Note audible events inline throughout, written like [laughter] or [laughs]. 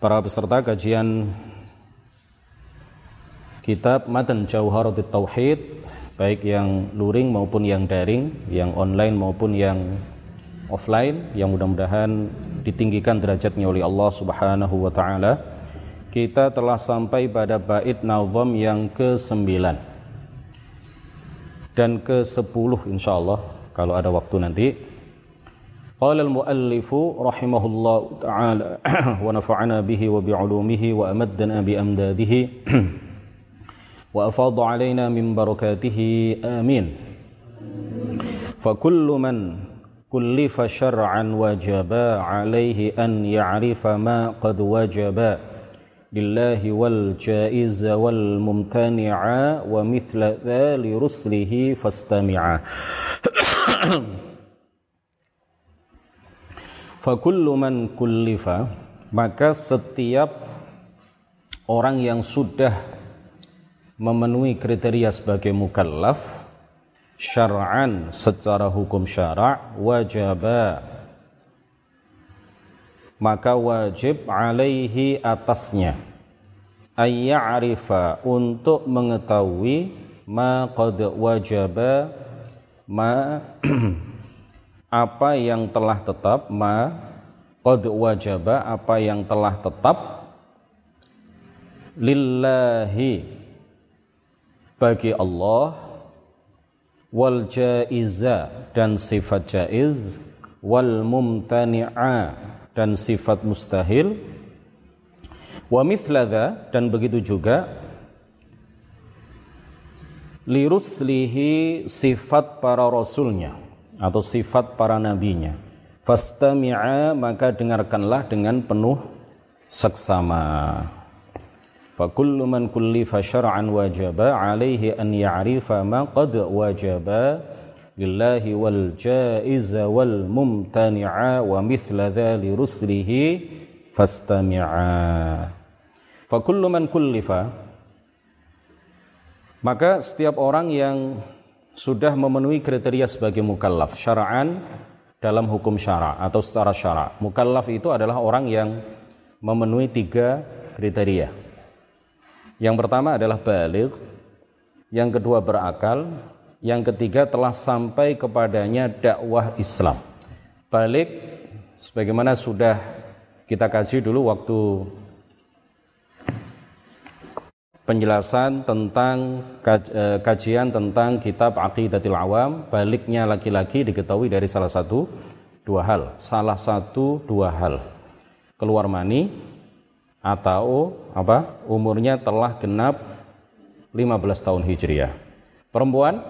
para peserta kajian kitab Matan Jauharatul Tauhid baik yang luring maupun yang daring, yang online maupun yang offline yang mudah-mudahan ditinggikan derajatnya oleh Allah Subhanahu wa taala. Kita telah sampai pada bait nazam yang ke-9 dan ke-10 insyaallah kalau ada waktu nanti. قال المؤلف رحمه الله تعالى [clears throat] ونفعنا به وبعلومه وأمدنا بأمداده [clears throat] وأفاض علينا من بركاته. آمين. فكل من كلف شرعا وجب عليه أن يعرف ما قد وجب لله والجائز والممتنع ومثل ذا لرسله فاستمعا [clears throat] Fakullu man kullifa maka setiap orang yang sudah memenuhi kriteria sebagai mukallaf syar'an secara hukum syara' wajaba. Maka wajib alaihi atasnya. Ayya'rifa untuk mengetahui ma qad wajaba ma [clears throat] apa yang telah tetap ma qad wajaba apa yang telah tetap lillahi bagi Allah wal jaiza dan sifat jaiz wal mumtani'a dan sifat mustahil wa mithladha dan begitu juga liruslihi sifat para rasulnya atau sifat para nabinya. Fastami'a maka dengarkanlah dengan penuh seksama. Fa kullu man kullifa syar'an wajaba alaihi an ya'rifa ma qad wajaba lillahi wal jaiza wal mumtani'a wa mithla dhali ruslihi fastami'a. Fa kullu man kullifa maka setiap orang yang sudah memenuhi kriteria sebagai mukallaf syara'an dalam hukum syara atau secara syara. Mukallaf itu adalah orang yang memenuhi tiga kriteria. Yang pertama adalah balik, yang kedua berakal, yang ketiga telah sampai kepadanya dakwah Islam. Balik sebagaimana sudah kita kaji dulu waktu penjelasan tentang eh, kajian tentang kitab Aqidatul Awam. Baliknya laki-laki diketahui dari salah satu dua hal. Salah satu dua hal. Keluar mani atau apa? Umurnya telah genap 15 tahun Hijriah. Perempuan?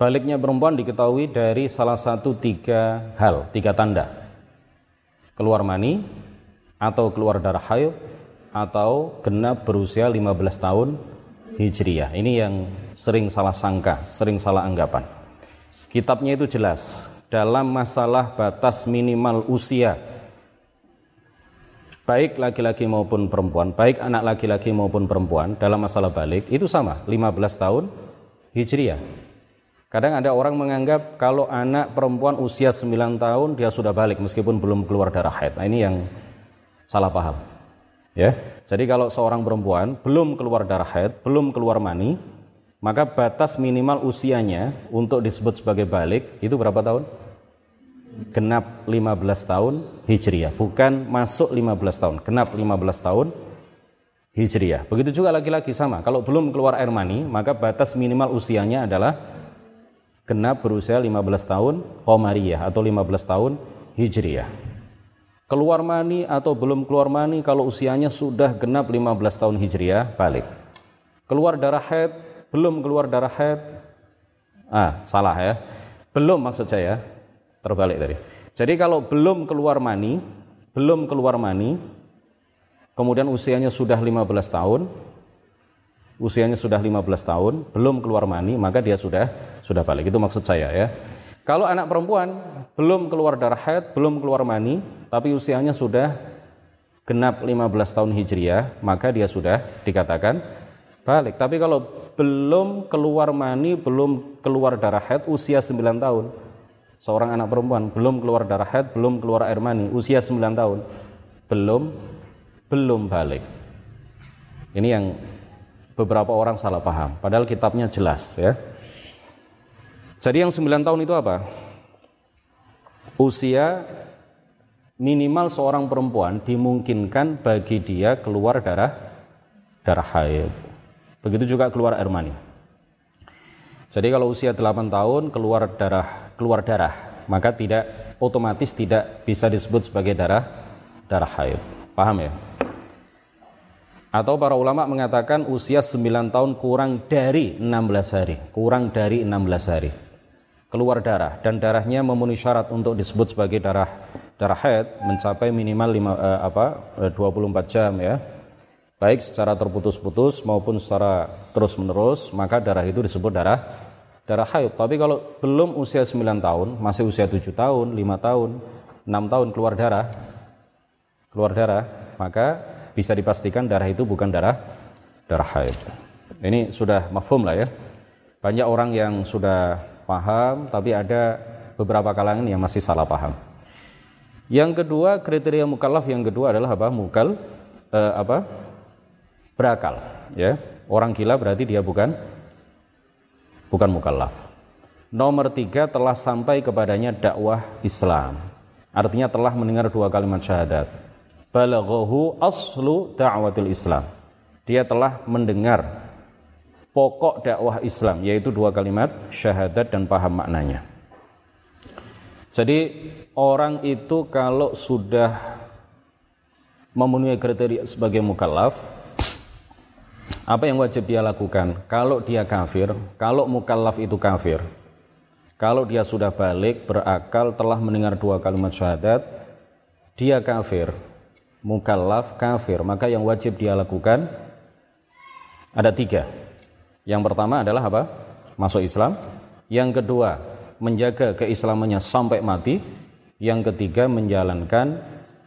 Baliknya perempuan diketahui dari salah satu tiga hal tiga tanda. Keluar mani atau keluar darah haid atau genap berusia 15 tahun Hijriah. Ini yang sering salah sangka, sering salah anggapan. Kitabnya itu jelas dalam masalah batas minimal usia baik laki-laki maupun perempuan, baik anak laki-laki maupun perempuan dalam masalah balik itu sama, 15 tahun Hijriah. Kadang ada orang menganggap kalau anak perempuan usia 9 tahun dia sudah balik meskipun belum keluar darah haid. Nah, ini yang salah paham. Ya. Jadi kalau seorang perempuan belum keluar darah haid, belum keluar mani, maka batas minimal usianya untuk disebut sebagai balik itu berapa tahun? Genap 15 tahun Hijriah, bukan masuk 15 tahun, genap 15 tahun Hijriah. Begitu juga laki-laki sama, kalau belum keluar air mani, maka batas minimal usianya adalah genap berusia 15 tahun Qamariyah atau 15 tahun Hijriah keluar mani atau belum keluar mani kalau usianya sudah genap 15 tahun Hijriah balik. Keluar darah haid, belum keluar darah haid. Ah, salah ya. Belum maksud saya. Terbalik tadi. Jadi kalau belum keluar mani, belum keluar mani, kemudian usianya sudah 15 tahun, usianya sudah 15 tahun, belum keluar mani, maka dia sudah sudah balik. Itu maksud saya ya. Kalau anak perempuan belum keluar darah haid, belum keluar mani, tapi usianya sudah genap 15 tahun Hijriah, maka dia sudah dikatakan balik. Tapi kalau belum keluar mani, belum keluar darah haid, usia 9 tahun. Seorang anak perempuan belum keluar darah haid, belum keluar air mani, usia 9 tahun. Belum belum balik. Ini yang beberapa orang salah paham, padahal kitabnya jelas ya. Jadi yang 9 tahun itu apa? Usia minimal seorang perempuan dimungkinkan bagi dia keluar darah darah haid. Begitu juga keluar air mani. Jadi kalau usia 8 tahun keluar darah keluar darah, maka tidak otomatis tidak bisa disebut sebagai darah darah haid. Paham ya? Atau para ulama mengatakan usia 9 tahun kurang dari 16 hari, kurang dari 16 hari. Keluar darah dan darahnya memenuhi syarat untuk disebut sebagai darah darah haid mencapai minimal 5 eh, apa 24 eh, jam ya. Baik secara terputus-putus maupun secara terus-menerus, maka darah itu disebut darah darah haid. Tapi kalau belum usia 9 tahun, masih usia 7 tahun, 5 tahun, 6 tahun keluar darah, keluar darah, maka bisa dipastikan darah itu bukan darah darah haid. Ini sudah mafhum lah ya. Banyak orang yang sudah paham, tapi ada beberapa kalangan yang masih salah paham. Yang kedua, kriteria mukallaf yang kedua adalah apa? Mukal eh, apa? Berakal, ya. Orang gila berarti dia bukan bukan mukallaf. Nomor tiga telah sampai kepadanya dakwah Islam. Artinya telah mendengar dua kalimat syahadat balaghahu aslu da'watil Islam. Dia telah mendengar pokok dakwah Islam yaitu dua kalimat syahadat dan paham maknanya. Jadi orang itu kalau sudah memenuhi kriteria sebagai mukallaf apa yang wajib dia lakukan? Kalau dia kafir, kalau mukallaf itu kafir, kalau dia sudah balik, berakal, telah mendengar dua kalimat syahadat, dia kafir, mukallaf kafir maka yang wajib dia lakukan ada tiga yang pertama adalah apa? Masuk Islam. Yang kedua menjaga keislamannya sampai mati. Yang ketiga menjalankan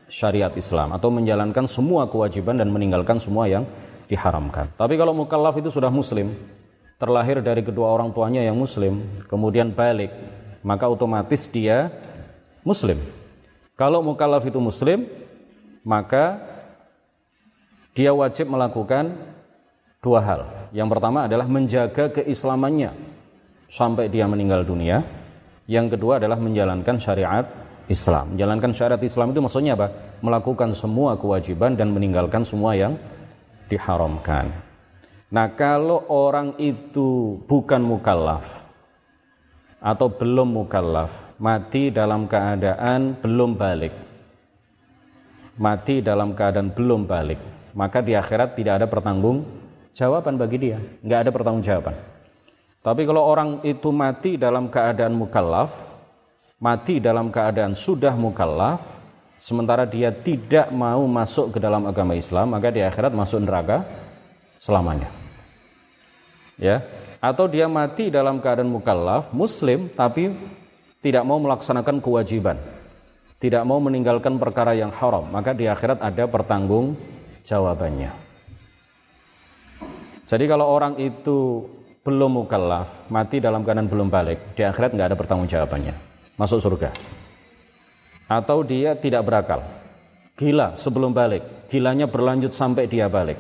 syariat Islam atau menjalankan semua kewajiban dan meninggalkan semua yang diharamkan. Tapi kalau mukallaf itu sudah muslim terlahir dari kedua orang tuanya yang muslim kemudian balik maka otomatis dia muslim. Kalau mukallaf itu muslim maka dia wajib melakukan dua hal. Yang pertama adalah menjaga keislamannya sampai dia meninggal dunia. Yang kedua adalah menjalankan syariat Islam. Menjalankan syariat Islam itu maksudnya apa? Melakukan semua kewajiban dan meninggalkan semua yang diharamkan. Nah, kalau orang itu bukan mukallaf atau belum mukallaf, mati dalam keadaan belum balik, mati dalam keadaan belum balik, maka di akhirat tidak ada pertanggung jawaban bagi dia, nggak ada pertanggung jawaban. Tapi kalau orang itu mati dalam keadaan mukallaf, mati dalam keadaan sudah mukallaf, sementara dia tidak mau masuk ke dalam agama Islam, maka di akhirat masuk neraka selamanya. Ya, atau dia mati dalam keadaan mukallaf, muslim tapi tidak mau melaksanakan kewajiban tidak mau meninggalkan perkara yang haram, maka di akhirat ada pertanggung jawabannya. Jadi kalau orang itu belum mukallaf, mati dalam keadaan belum balik, di akhirat nggak ada pertanggung jawabannya, masuk surga. Atau dia tidak berakal, gila sebelum balik, gilanya berlanjut sampai dia balik.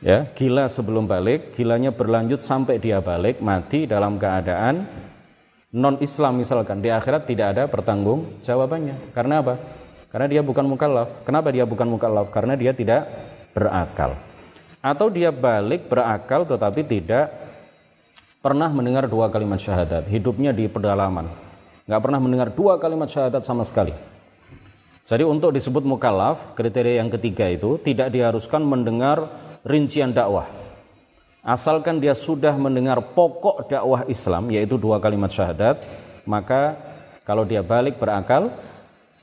Ya, gila sebelum balik, gilanya berlanjut sampai dia balik, mati dalam keadaan non Islam misalkan di akhirat tidak ada pertanggung jawabannya. Karena apa? Karena dia bukan mukallaf. Kenapa dia bukan mukallaf? Karena dia tidak berakal. Atau dia balik berakal tetapi tidak pernah mendengar dua kalimat syahadat. Hidupnya di pedalaman. Nggak pernah mendengar dua kalimat syahadat sama sekali. Jadi untuk disebut mukallaf, kriteria yang ketiga itu tidak diharuskan mendengar rincian dakwah asalkan dia sudah mendengar pokok dakwah Islam yaitu dua kalimat syahadat maka kalau dia balik berakal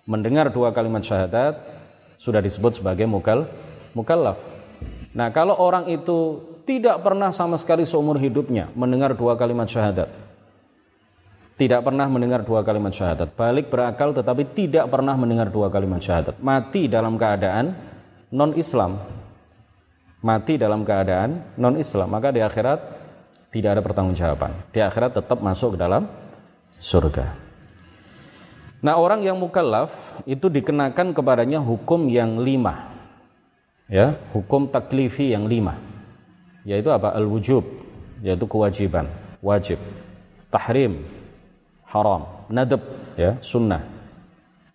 mendengar dua kalimat syahadat sudah disebut sebagai mukal mukallaf nah kalau orang itu tidak pernah sama sekali seumur hidupnya mendengar dua kalimat syahadat. Tidak pernah mendengar dua kalimat syahadat. Balik berakal tetapi tidak pernah mendengar dua kalimat syahadat. Mati dalam keadaan non Islam mati dalam keadaan non Islam maka di akhirat tidak ada pertanggungjawaban. Di akhirat tetap masuk ke dalam surga. Nah orang yang mukallaf itu dikenakan kepadanya hukum yang lima ya hukum taklifi yang lima. Yaitu apa? Al-wujub yaitu kewajiban. Wajib. Tahrim haram. Nadab ya sunnah.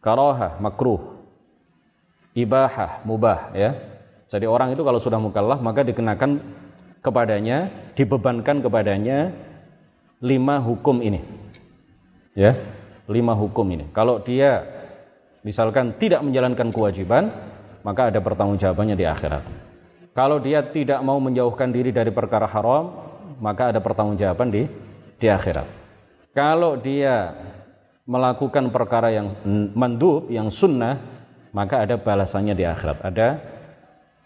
Karahah makruh. Ibahah mubah ya. Jadi orang itu kalau sudah mukallaf maka dikenakan kepadanya dibebankan kepadanya lima hukum ini. Ya lima hukum ini. Kalau dia misalkan tidak menjalankan kewajiban maka ada pertanggungjawabannya di akhirat kalau dia tidak mau menjauhkan diri dari perkara haram maka ada pertanggungjawaban di di akhirat. Kalau dia melakukan perkara yang mandub, yang sunnah, maka ada balasannya di akhirat. Ada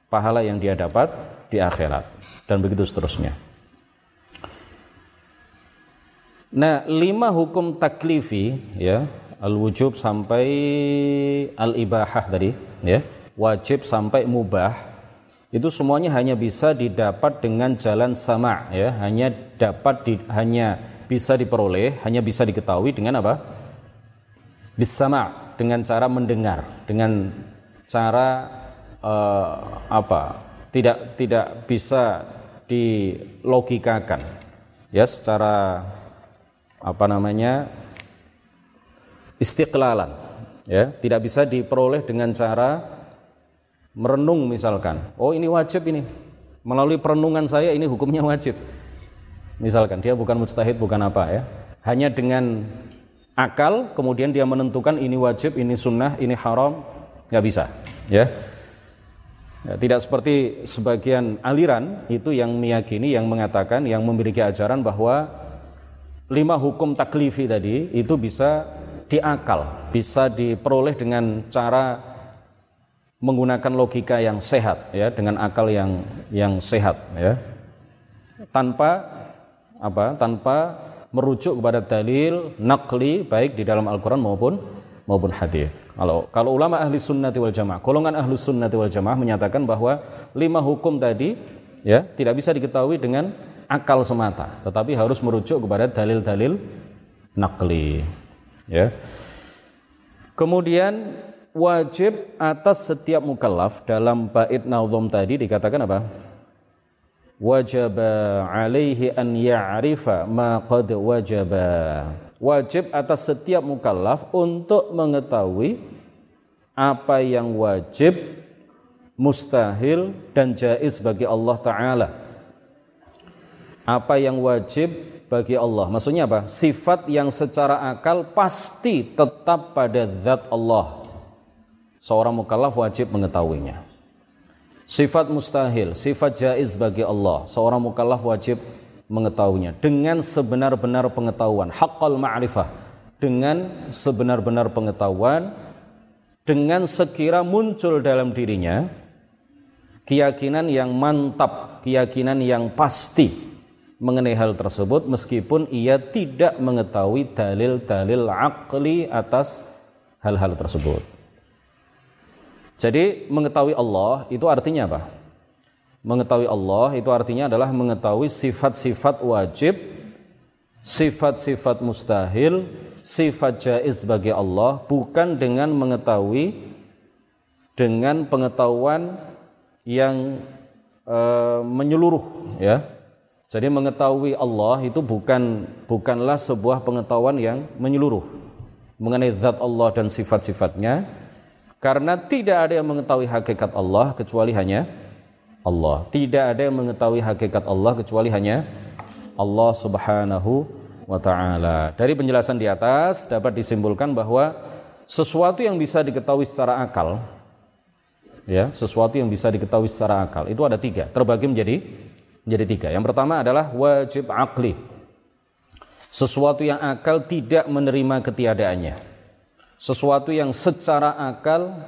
pahala yang dia dapat di akhirat. Dan begitu seterusnya. Nah, lima hukum taklifi, ya, al-wujub sampai al-ibahah tadi, ya, wajib sampai mubah, itu semuanya hanya bisa didapat dengan jalan sama ya. Hanya dapat di, hanya bisa diperoleh hanya bisa diketahui dengan apa? Bisama dengan cara mendengar dengan cara uh, apa? Tidak tidak bisa dilogikakan. Ya secara apa namanya? Istiqlalan ya. Tidak bisa diperoleh dengan cara merenung misalkan, oh ini wajib ini. Melalui perenungan saya ini hukumnya wajib. Misalkan dia bukan mustahid, bukan apa ya. Hanya dengan akal kemudian dia menentukan ini wajib, ini sunnah, ini haram, nggak bisa, ya. ya. Tidak seperti sebagian aliran itu yang meyakini, yang mengatakan, yang memiliki ajaran bahwa lima hukum taklifi tadi itu bisa diakal, bisa diperoleh dengan cara menggunakan logika yang sehat ya dengan akal yang yang sehat ya tanpa apa tanpa merujuk kepada dalil nakli baik di dalam Al-Qur'an maupun maupun hadis. Kalau kalau ulama ahli sunnati wal jamaah, golongan ahli sunnati wal jamaah menyatakan bahwa lima hukum tadi ya tidak bisa diketahui dengan akal semata, tetapi harus merujuk kepada dalil-dalil nakli. Ya. Kemudian wajib atas setiap mukallaf dalam bait nazom tadi dikatakan apa? Wajib alaihi an ya'rifa ma qad wajaba. Wajib atas setiap mukallaf untuk mengetahui apa yang wajib, mustahil dan jaiz bagi Allah taala. Apa yang wajib bagi Allah. Maksudnya apa? Sifat yang secara akal pasti tetap pada zat Allah seorang mukallaf wajib mengetahuinya. Sifat mustahil, sifat jaiz bagi Allah, seorang mukallaf wajib mengetahuinya dengan sebenar-benar pengetahuan, haqqal ma'rifah, dengan sebenar-benar pengetahuan, dengan sekira muncul dalam dirinya keyakinan yang mantap, keyakinan yang pasti mengenai hal tersebut meskipun ia tidak mengetahui dalil-dalil akli atas hal-hal tersebut. Jadi mengetahui Allah itu artinya apa? Mengetahui Allah itu artinya adalah mengetahui sifat-sifat wajib, sifat-sifat mustahil, sifat jaiz bagi Allah bukan dengan mengetahui dengan pengetahuan yang e, menyeluruh ya. Jadi mengetahui Allah itu bukan bukanlah sebuah pengetahuan yang menyeluruh mengenai zat Allah dan sifat-sifatnya, karena tidak ada yang mengetahui hakikat Allah kecuali hanya Allah. Tidak ada yang mengetahui hakikat Allah kecuali hanya Allah Subhanahu wa taala. Dari penjelasan di atas dapat disimpulkan bahwa sesuatu yang bisa diketahui secara akal ya, sesuatu yang bisa diketahui secara akal itu ada tiga, terbagi menjadi menjadi tiga. Yang pertama adalah wajib akli. Sesuatu yang akal tidak menerima ketiadaannya sesuatu yang secara akal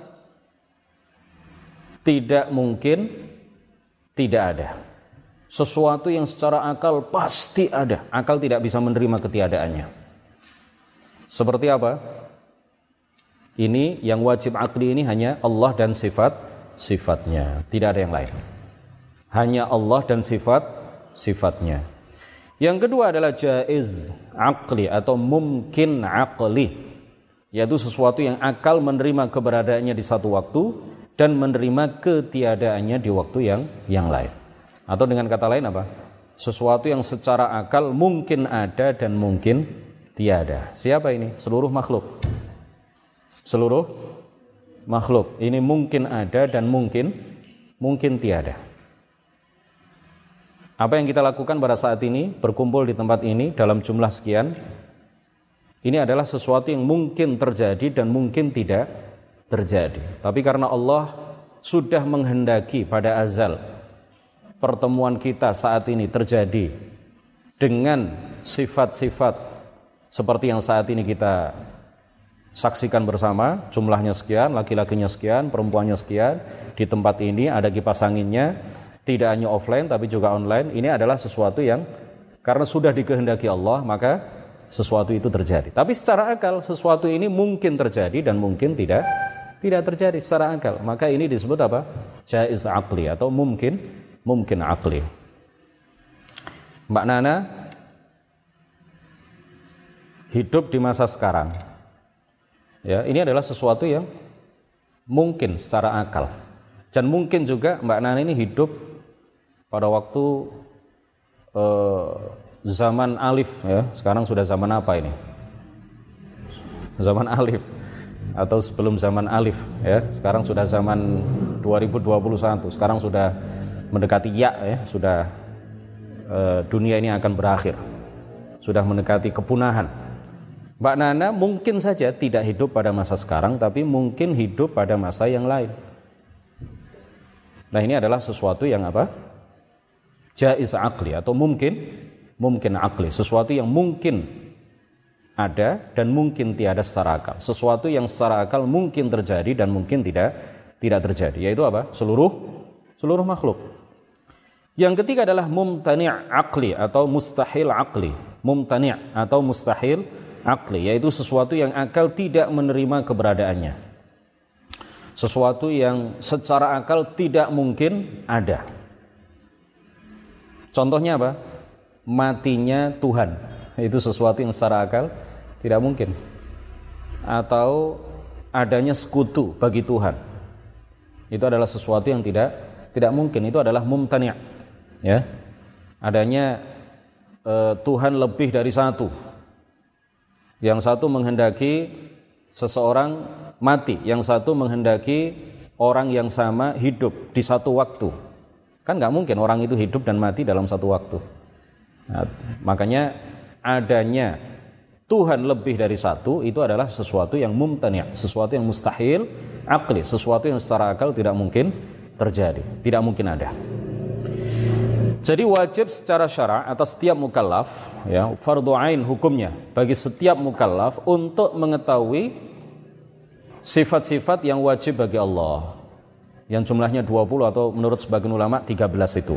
tidak mungkin tidak ada. Sesuatu yang secara akal pasti ada. Akal tidak bisa menerima ketiadaannya. Seperti apa? Ini yang wajib akli ini hanya Allah dan sifat sifatnya. Tidak ada yang lain. Hanya Allah dan sifat sifatnya. Yang kedua adalah jaiz akli atau mungkin akli yaitu sesuatu yang akal menerima keberadaannya di satu waktu dan menerima ketiadaannya di waktu yang yang lain. Atau dengan kata lain apa? Sesuatu yang secara akal mungkin ada dan mungkin tiada. Siapa ini? Seluruh makhluk. Seluruh makhluk. Ini mungkin ada dan mungkin mungkin tiada. Apa yang kita lakukan pada saat ini, berkumpul di tempat ini dalam jumlah sekian, ini adalah sesuatu yang mungkin terjadi dan mungkin tidak terjadi. Tapi karena Allah sudah menghendaki pada azal pertemuan kita saat ini terjadi dengan sifat-sifat seperti yang saat ini kita saksikan bersama, jumlahnya sekian, laki-lakinya sekian, perempuannya sekian, di tempat ini ada kipas anginnya, tidak hanya offline tapi juga online, ini adalah sesuatu yang karena sudah dikehendaki Allah, maka sesuatu itu terjadi. Tapi secara akal sesuatu ini mungkin terjadi dan mungkin tidak tidak terjadi secara akal. Maka ini disebut apa? Jaiz akli atau mungkin mungkin akli. Mbak Nana hidup di masa sekarang. Ya, ini adalah sesuatu yang mungkin secara akal. Dan mungkin juga Mbak Nana ini hidup pada waktu eh, zaman alif ya. Sekarang sudah zaman apa ini? Zaman alif. Atau sebelum zaman alif ya. Sekarang sudah zaman 2021 sekarang sudah mendekati ya ya. Sudah eh, dunia ini akan berakhir. Sudah mendekati kepunahan. Mbak Nana mungkin saja tidak hidup pada masa sekarang tapi mungkin hidup pada masa yang lain. Nah ini adalah sesuatu yang apa? Jaiz akli atau mungkin mungkin akli sesuatu yang mungkin ada dan mungkin tiada secara akal. Sesuatu yang secara akal mungkin terjadi dan mungkin tidak tidak terjadi yaitu apa? Seluruh seluruh makhluk. Yang ketiga adalah mumtani' akli atau mustahil akli mumtani' atau mustahil akli yaitu sesuatu yang akal tidak menerima keberadaannya. Sesuatu yang secara akal tidak mungkin ada. Contohnya apa? Matinya Tuhan. Itu sesuatu yang secara akal tidak mungkin. Atau adanya sekutu bagi Tuhan. Itu adalah sesuatu yang tidak tidak mungkin. Itu adalah mumtani'. Ya. Adanya e, Tuhan lebih dari satu. Yang satu menghendaki seseorang mati, yang satu menghendaki orang yang sama hidup di satu waktu. Kan nggak mungkin orang itu hidup dan mati dalam satu waktu. Nah, makanya adanya Tuhan lebih dari satu itu adalah sesuatu yang mumtani', sesuatu yang mustahil akli, sesuatu yang secara akal tidak mungkin terjadi, tidak mungkin ada. Jadi wajib secara syara atas setiap mukallaf ya, fardu ain hukumnya bagi setiap mukallaf untuk mengetahui sifat-sifat yang wajib bagi Allah yang jumlahnya 20 atau menurut sebagian ulama 13 itu.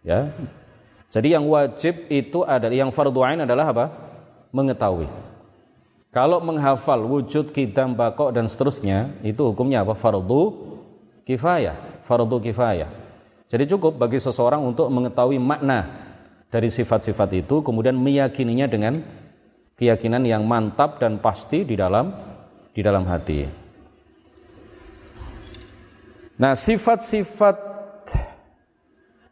Ya. Jadi yang wajib itu adalah yang fardu ain adalah apa? Mengetahui. Kalau menghafal wujud kidam bakok dan seterusnya itu hukumnya apa? Fardu kifayah, fardu kifayah. Jadi cukup bagi seseorang untuk mengetahui makna dari sifat-sifat itu kemudian meyakininya dengan keyakinan yang mantap dan pasti di dalam di dalam hati. Nah, sifat-sifat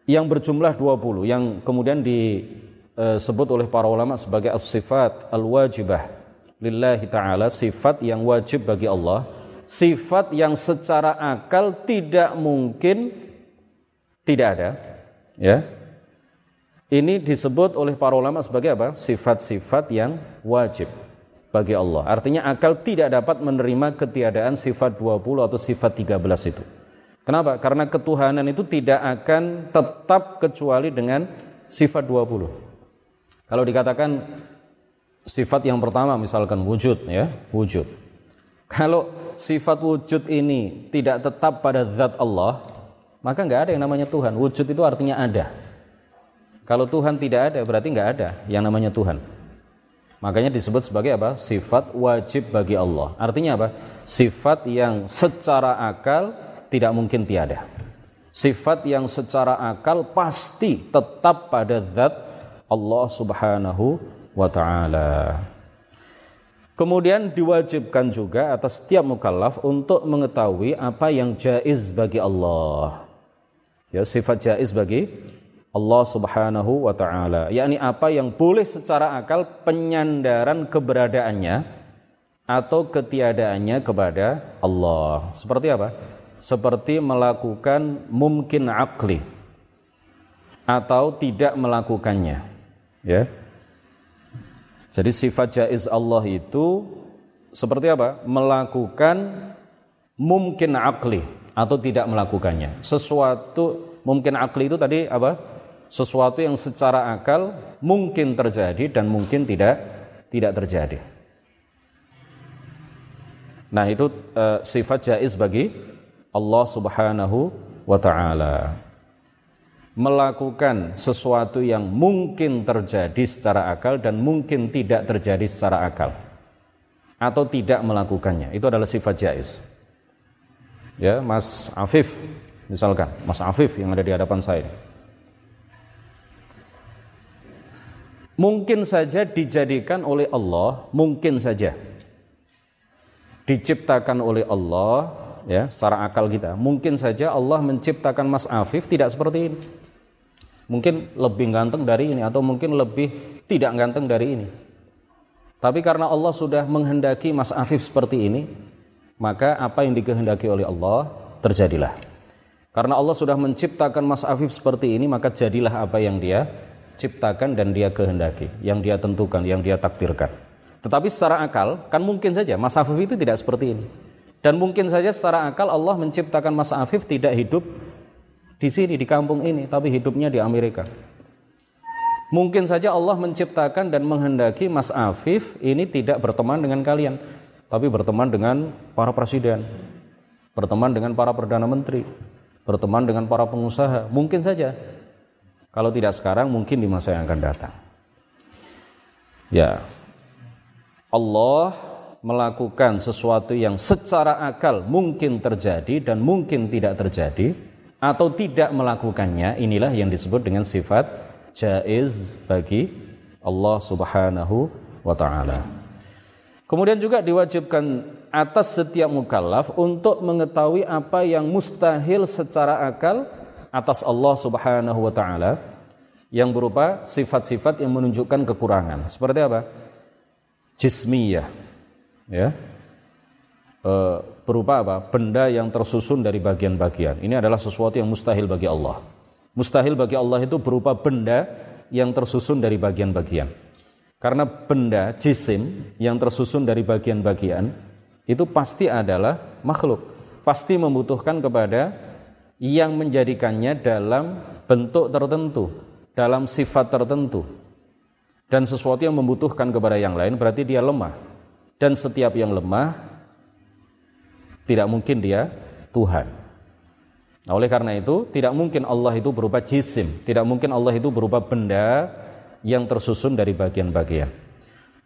yang berjumlah 20 yang kemudian disebut oleh para ulama sebagai as-sifat al-wajibah lillahi taala, sifat yang wajib bagi Allah, sifat yang secara akal tidak mungkin tidak ada, ya. Ini disebut oleh para ulama sebagai apa? Sifat-sifat yang wajib bagi Allah. Artinya akal tidak dapat menerima ketiadaan sifat 20 atau sifat 13 itu. Kenapa? Karena ketuhanan itu tidak akan tetap kecuali dengan sifat 20. Kalau dikatakan sifat yang pertama misalkan wujud ya, wujud. Kalau sifat wujud ini tidak tetap pada zat Allah, maka nggak ada yang namanya Tuhan. Wujud itu artinya ada. Kalau Tuhan tidak ada, berarti nggak ada yang namanya Tuhan. Makanya disebut sebagai apa? Sifat wajib bagi Allah. Artinya apa? Sifat yang secara akal tidak mungkin tiada. Sifat yang secara akal pasti tetap pada zat Allah Subhanahu wa taala. Kemudian diwajibkan juga atas setiap mukallaf untuk mengetahui apa yang jaiz bagi Allah. Ya, sifat jaiz bagi Allah Subhanahu wa taala, yakni apa yang boleh secara akal penyandaran keberadaannya atau ketiadaannya kepada Allah. Seperti apa? Seperti melakukan mungkin akli atau tidak melakukannya. Ya. Jadi sifat jaiz Allah itu seperti apa? Melakukan mungkin akli atau tidak melakukannya. Sesuatu mungkin akli itu tadi apa? Sesuatu yang secara akal mungkin terjadi dan mungkin tidak tidak terjadi. Nah, itu uh, sifat jaiz bagi Allah Subhanahu wa taala. Melakukan sesuatu yang mungkin terjadi secara akal dan mungkin tidak terjadi secara akal. Atau tidak melakukannya. Itu adalah sifat jais ya Mas Afif misalkan. Mas Afif yang ada di hadapan saya. Mungkin saja dijadikan oleh Allah mungkin saja. Diciptakan oleh Allah ya secara akal kita mungkin saja Allah menciptakan Mas Afif tidak seperti ini Mungkin lebih ganteng dari ini atau mungkin lebih tidak ganteng dari ini. Tapi karena Allah sudah menghendaki Mas Afif seperti ini, maka apa yang dikehendaki oleh Allah terjadilah. Karena Allah sudah menciptakan Mas Afif seperti ini, maka jadilah apa yang dia ciptakan dan dia kehendaki, yang dia tentukan, yang dia takdirkan. Tetapi secara akal, kan mungkin saja Mas Afif itu tidak seperti ini. Dan mungkin saja secara akal Allah menciptakan Mas Afif tidak hidup di sini di kampung ini tapi hidupnya di Amerika. Mungkin saja Allah menciptakan dan menghendaki Mas Afif ini tidak berteman dengan kalian, tapi berteman dengan para presiden, berteman dengan para perdana menteri, berteman dengan para pengusaha. Mungkin saja. Kalau tidak sekarang, mungkin di masa yang akan datang. Ya. Allah melakukan sesuatu yang secara akal mungkin terjadi dan mungkin tidak terjadi atau tidak melakukannya inilah yang disebut dengan sifat jaiz bagi Allah Subhanahu wa taala. Kemudian juga diwajibkan atas setiap mukallaf untuk mengetahui apa yang mustahil secara akal atas Allah Subhanahu wa taala yang berupa sifat-sifat yang menunjukkan kekurangan. Seperti apa? Jismiyah. Ya. Eh, berupa apa? Benda yang tersusun dari bagian-bagian. Ini adalah sesuatu yang mustahil bagi Allah. Mustahil bagi Allah itu berupa benda yang tersusun dari bagian-bagian. Karena benda jisim yang tersusun dari bagian-bagian itu pasti adalah makhluk. Pasti membutuhkan kepada yang menjadikannya dalam bentuk tertentu, dalam sifat tertentu. Dan sesuatu yang membutuhkan kepada yang lain berarti dia lemah. Dan setiap yang lemah tidak mungkin dia Tuhan. Nah, oleh karena itu, tidak mungkin Allah itu berupa jisim, tidak mungkin Allah itu berupa benda yang tersusun dari bagian-bagian.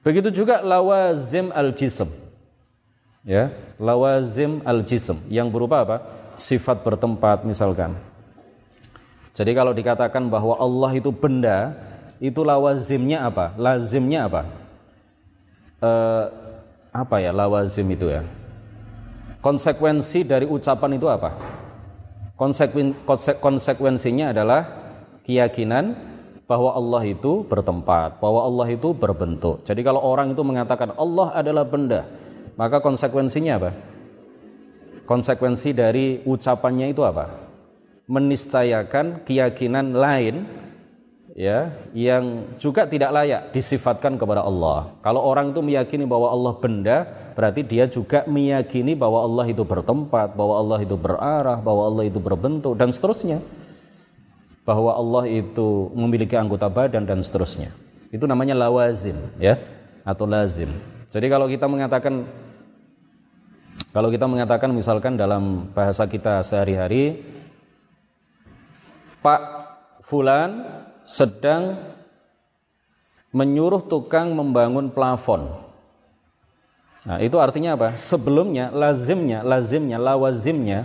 Begitu juga lawazim al-jism. Ya, lawazim al-jism yang berupa apa? Sifat bertempat misalkan. Jadi kalau dikatakan bahwa Allah itu benda, itu lawazimnya apa? Lazimnya apa? E, apa ya lawazim itu ya? Konsekuensi dari ucapan itu apa? Konsekuen, konsekuensinya adalah keyakinan bahwa Allah itu bertempat, bahwa Allah itu berbentuk. Jadi kalau orang itu mengatakan Allah adalah benda, maka konsekuensinya apa? Konsekuensi dari ucapannya itu apa? Meniscayakan keyakinan lain ya yang juga tidak layak disifatkan kepada Allah. Kalau orang itu meyakini bahwa Allah benda, berarti dia juga meyakini bahwa Allah itu bertempat, bahwa Allah itu berarah, bahwa Allah itu berbentuk dan seterusnya. Bahwa Allah itu memiliki anggota badan dan seterusnya. Itu namanya lawazim ya atau lazim. Jadi kalau kita mengatakan kalau kita mengatakan misalkan dalam bahasa kita sehari-hari Pak fulan sedang menyuruh tukang membangun plafon. Nah, itu artinya apa? Sebelumnya, lazimnya, lazimnya, lawazimnya,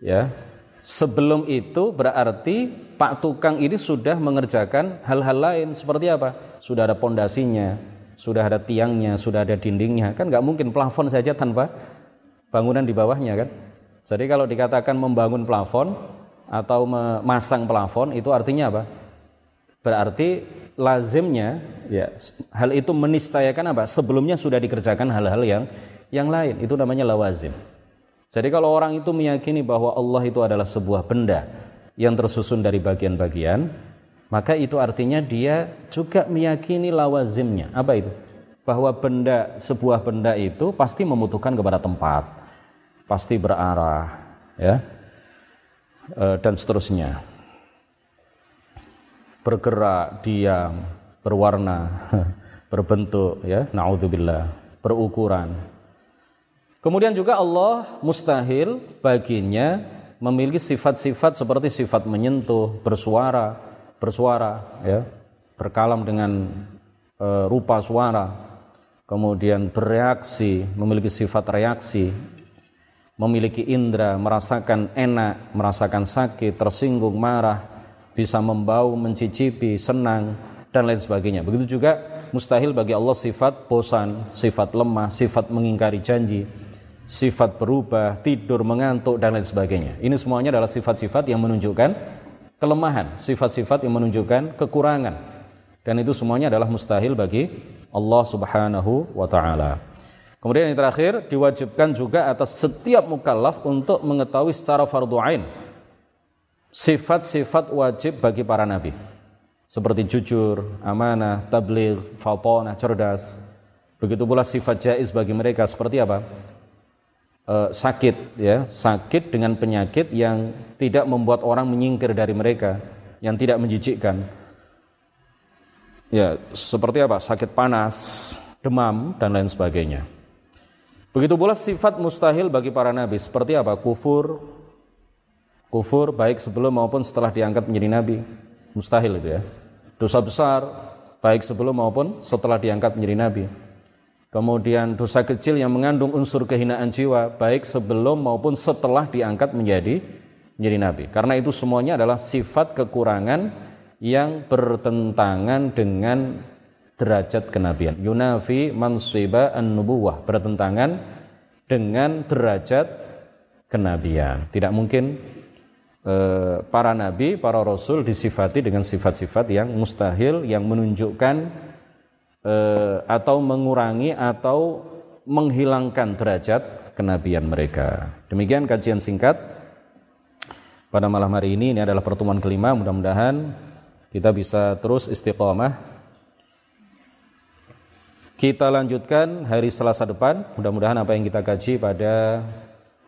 ya, sebelum itu berarti Pak tukang ini sudah mengerjakan hal-hal lain seperti apa? Sudah ada pondasinya, sudah ada tiangnya, sudah ada dindingnya, kan nggak mungkin plafon saja tanpa bangunan di bawahnya kan. Jadi kalau dikatakan membangun plafon atau memasang plafon itu artinya apa? Berarti lazimnya ya hal itu meniscayakan apa? Sebelumnya sudah dikerjakan hal-hal yang yang lain. Itu namanya lawazim. Jadi kalau orang itu meyakini bahwa Allah itu adalah sebuah benda yang tersusun dari bagian-bagian, maka itu artinya dia juga meyakini lawazimnya. Apa itu? Bahwa benda sebuah benda itu pasti membutuhkan kepada tempat, pasti berarah, ya, e, dan seterusnya. Bergerak, diam, berwarna, [laughs] berbentuk, ya, naudzubillah, berukuran, Kemudian juga Allah mustahil baginya memiliki sifat-sifat seperti sifat menyentuh, bersuara, bersuara, ya, berkalam dengan e, rupa suara, kemudian bereaksi, memiliki sifat reaksi, memiliki indera, merasakan enak, merasakan sakit, tersinggung, marah, bisa membau, mencicipi, senang, dan lain sebagainya. Begitu juga mustahil bagi Allah sifat bosan, sifat lemah, sifat mengingkari janji, sifat berubah, tidur, mengantuk, dan lain sebagainya. Ini semuanya adalah sifat-sifat yang menunjukkan kelemahan, sifat-sifat yang menunjukkan kekurangan. Dan itu semuanya adalah mustahil bagi Allah Subhanahu wa taala. Kemudian yang terakhir diwajibkan juga atas setiap mukallaf untuk mengetahui secara fardu ain sifat-sifat wajib bagi para nabi. Seperti jujur, amanah, tabligh, fatonah, cerdas. Begitu pula sifat jaiz bagi mereka seperti apa? uh, sakit ya sakit dengan penyakit yang tidak membuat orang menyingkir dari mereka yang tidak menjijikkan ya seperti apa sakit panas demam dan lain sebagainya begitu pula sifat mustahil bagi para nabi seperti apa kufur kufur baik sebelum maupun setelah diangkat menjadi nabi mustahil itu ya dosa besar baik sebelum maupun setelah diangkat menjadi nabi Kemudian dosa kecil yang mengandung unsur kehinaan jiwa baik sebelum maupun setelah diangkat menjadi menjadi nabi. Karena itu semuanya adalah sifat kekurangan yang bertentangan dengan derajat kenabian. Yunafi mansiba an-nubuwah bertentangan dengan derajat kenabian. Tidak mungkin para nabi, para rasul disifati dengan sifat-sifat yang mustahil yang menunjukkan eh, atau mengurangi atau menghilangkan derajat kenabian mereka. Demikian kajian singkat pada malam hari ini. Ini adalah pertemuan kelima. Mudah-mudahan kita bisa terus istiqomah. Kita lanjutkan hari Selasa depan. Mudah-mudahan apa yang kita kaji pada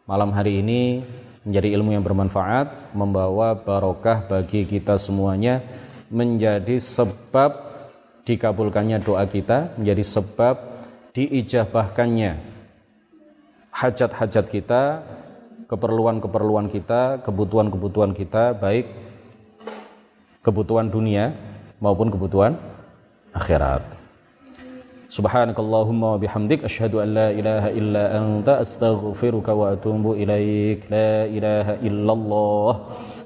malam hari ini menjadi ilmu yang bermanfaat, membawa barokah bagi kita semuanya, menjadi sebab dikabulkannya doa kita menjadi sebab diijabahkannya hajat-hajat kita, keperluan-keperluan kita, kebutuhan-kebutuhan kita baik kebutuhan dunia maupun kebutuhan akhirat. سبحانك اللهم وبحمدك أشهد أن لا إله إلا أنت أستغفرك وأتوب إليك. لا إله إلا الله.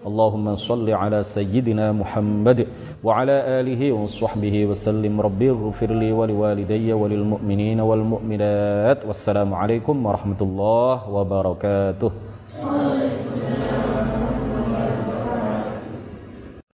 اللهم صل على سيدنا محمد وعلى آله وصحبه وسلم. ربي اغفر لي ولوالدي وللمؤمنين والمؤمنات. والسلام عليكم ورحمة الله وبركاته.